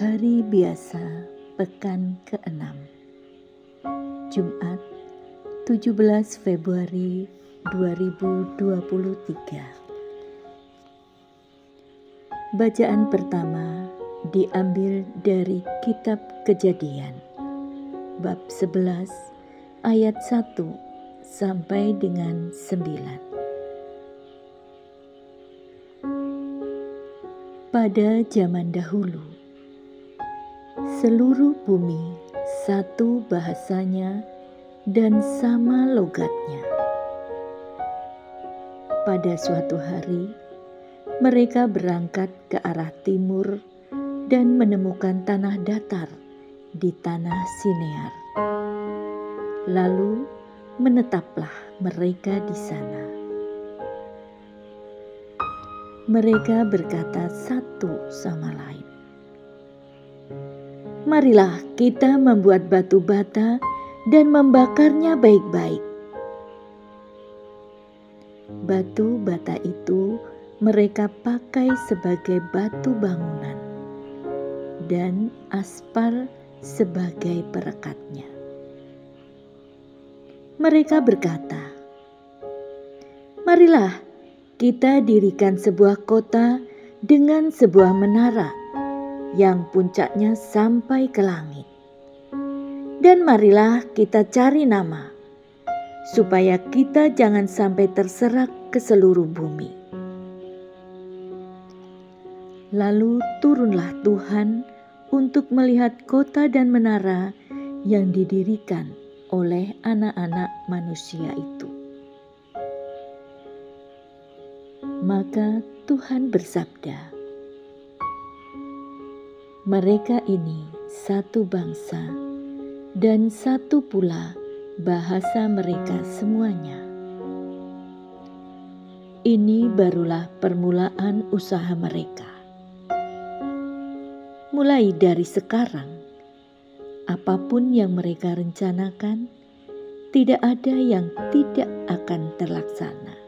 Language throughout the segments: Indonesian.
Hari biasa pekan ke-6 Jumat 17 Februari 2023 Bacaan pertama diambil dari kitab Kejadian bab 11 ayat 1 sampai dengan 9 Pada zaman dahulu, seluruh bumi satu bahasanya dan sama logatnya. Pada suatu hari, mereka berangkat ke arah timur dan menemukan tanah datar di tanah Sinear. Lalu menetaplah mereka di sana mereka berkata satu sama lain, "Marilah kita membuat batu bata dan membakarnya baik-baik." Batu bata itu mereka pakai sebagai batu bangunan dan aspal sebagai perekatnya. Mereka berkata, "Marilah kita dirikan sebuah kota dengan sebuah menara yang puncaknya sampai ke langit. Dan marilah kita cari nama, supaya kita jangan sampai terserak ke seluruh bumi. Lalu turunlah Tuhan untuk melihat kota dan menara yang didirikan oleh anak-anak manusia itu. Maka Tuhan bersabda, "Mereka ini satu bangsa dan satu pula bahasa mereka semuanya." Ini barulah permulaan usaha mereka. Mulai dari sekarang, apa pun yang mereka rencanakan, tidak ada yang tidak akan terlaksana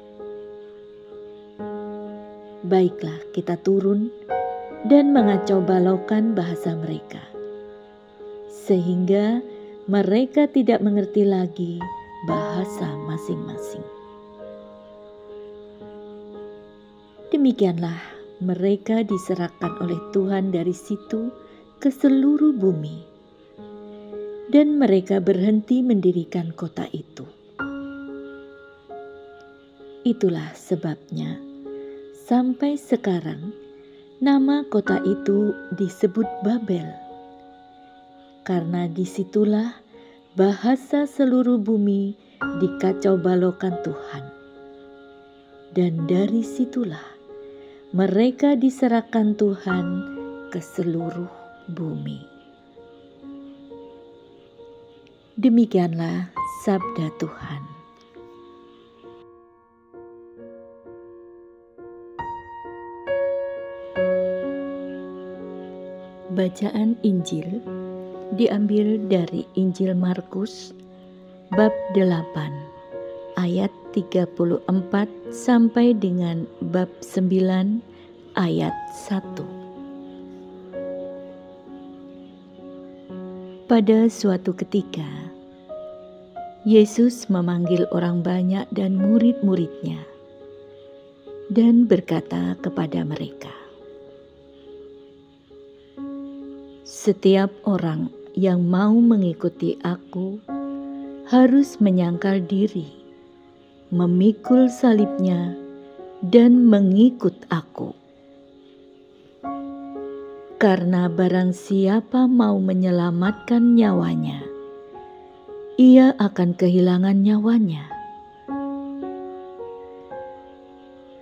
baiklah kita turun dan mengacau balaukan bahasa mereka, sehingga mereka tidak mengerti lagi bahasa masing-masing. Demikianlah mereka diserahkan oleh Tuhan dari situ ke seluruh bumi, dan mereka berhenti mendirikan kota itu. Itulah sebabnya Sampai sekarang, nama kota itu disebut Babel, karena di situlah bahasa seluruh bumi dikacau balokan Tuhan. Dan dari situlah mereka diserahkan Tuhan ke seluruh bumi. Demikianlah sabda Tuhan. Bacaan Injil diambil dari Injil Markus bab 8 ayat 34 sampai dengan bab 9 ayat 1. Pada suatu ketika Yesus memanggil orang banyak dan murid-muridnya dan berkata kepada mereka, Setiap orang yang mau mengikuti aku harus menyangkal diri, memikul salibnya, dan mengikut aku. Karena barang siapa mau menyelamatkan nyawanya, ia akan kehilangan nyawanya.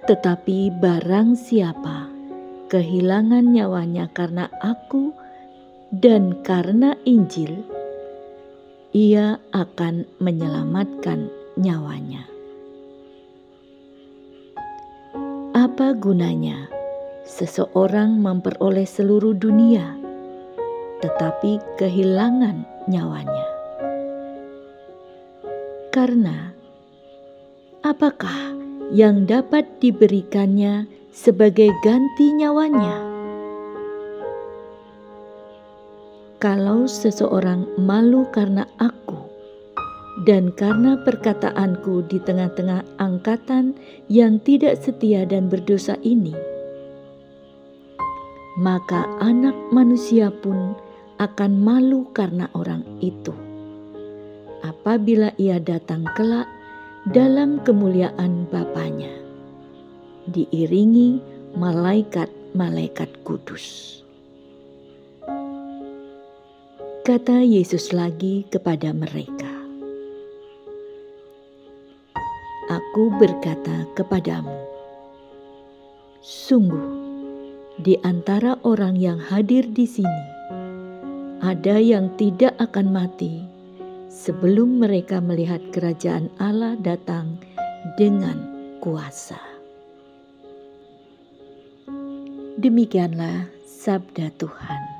Tetapi barang siapa kehilangan nyawanya karena aku dan karena Injil, ia akan menyelamatkan nyawanya. Apa gunanya seseorang memperoleh seluruh dunia, tetapi kehilangan nyawanya? Karena apakah yang dapat diberikannya sebagai ganti nyawanya? Kalau seseorang malu karena aku dan karena perkataanku di tengah-tengah angkatan yang tidak setia dan berdosa ini, maka Anak Manusia pun akan malu karena orang itu. Apabila ia datang kelak dalam kemuliaan Bapaknya, diiringi malaikat-malaikat kudus. Kata Yesus lagi kepada mereka, "Aku berkata kepadamu, sungguh di antara orang yang hadir di sini ada yang tidak akan mati sebelum mereka melihat kerajaan Allah datang dengan kuasa." Demikianlah sabda Tuhan.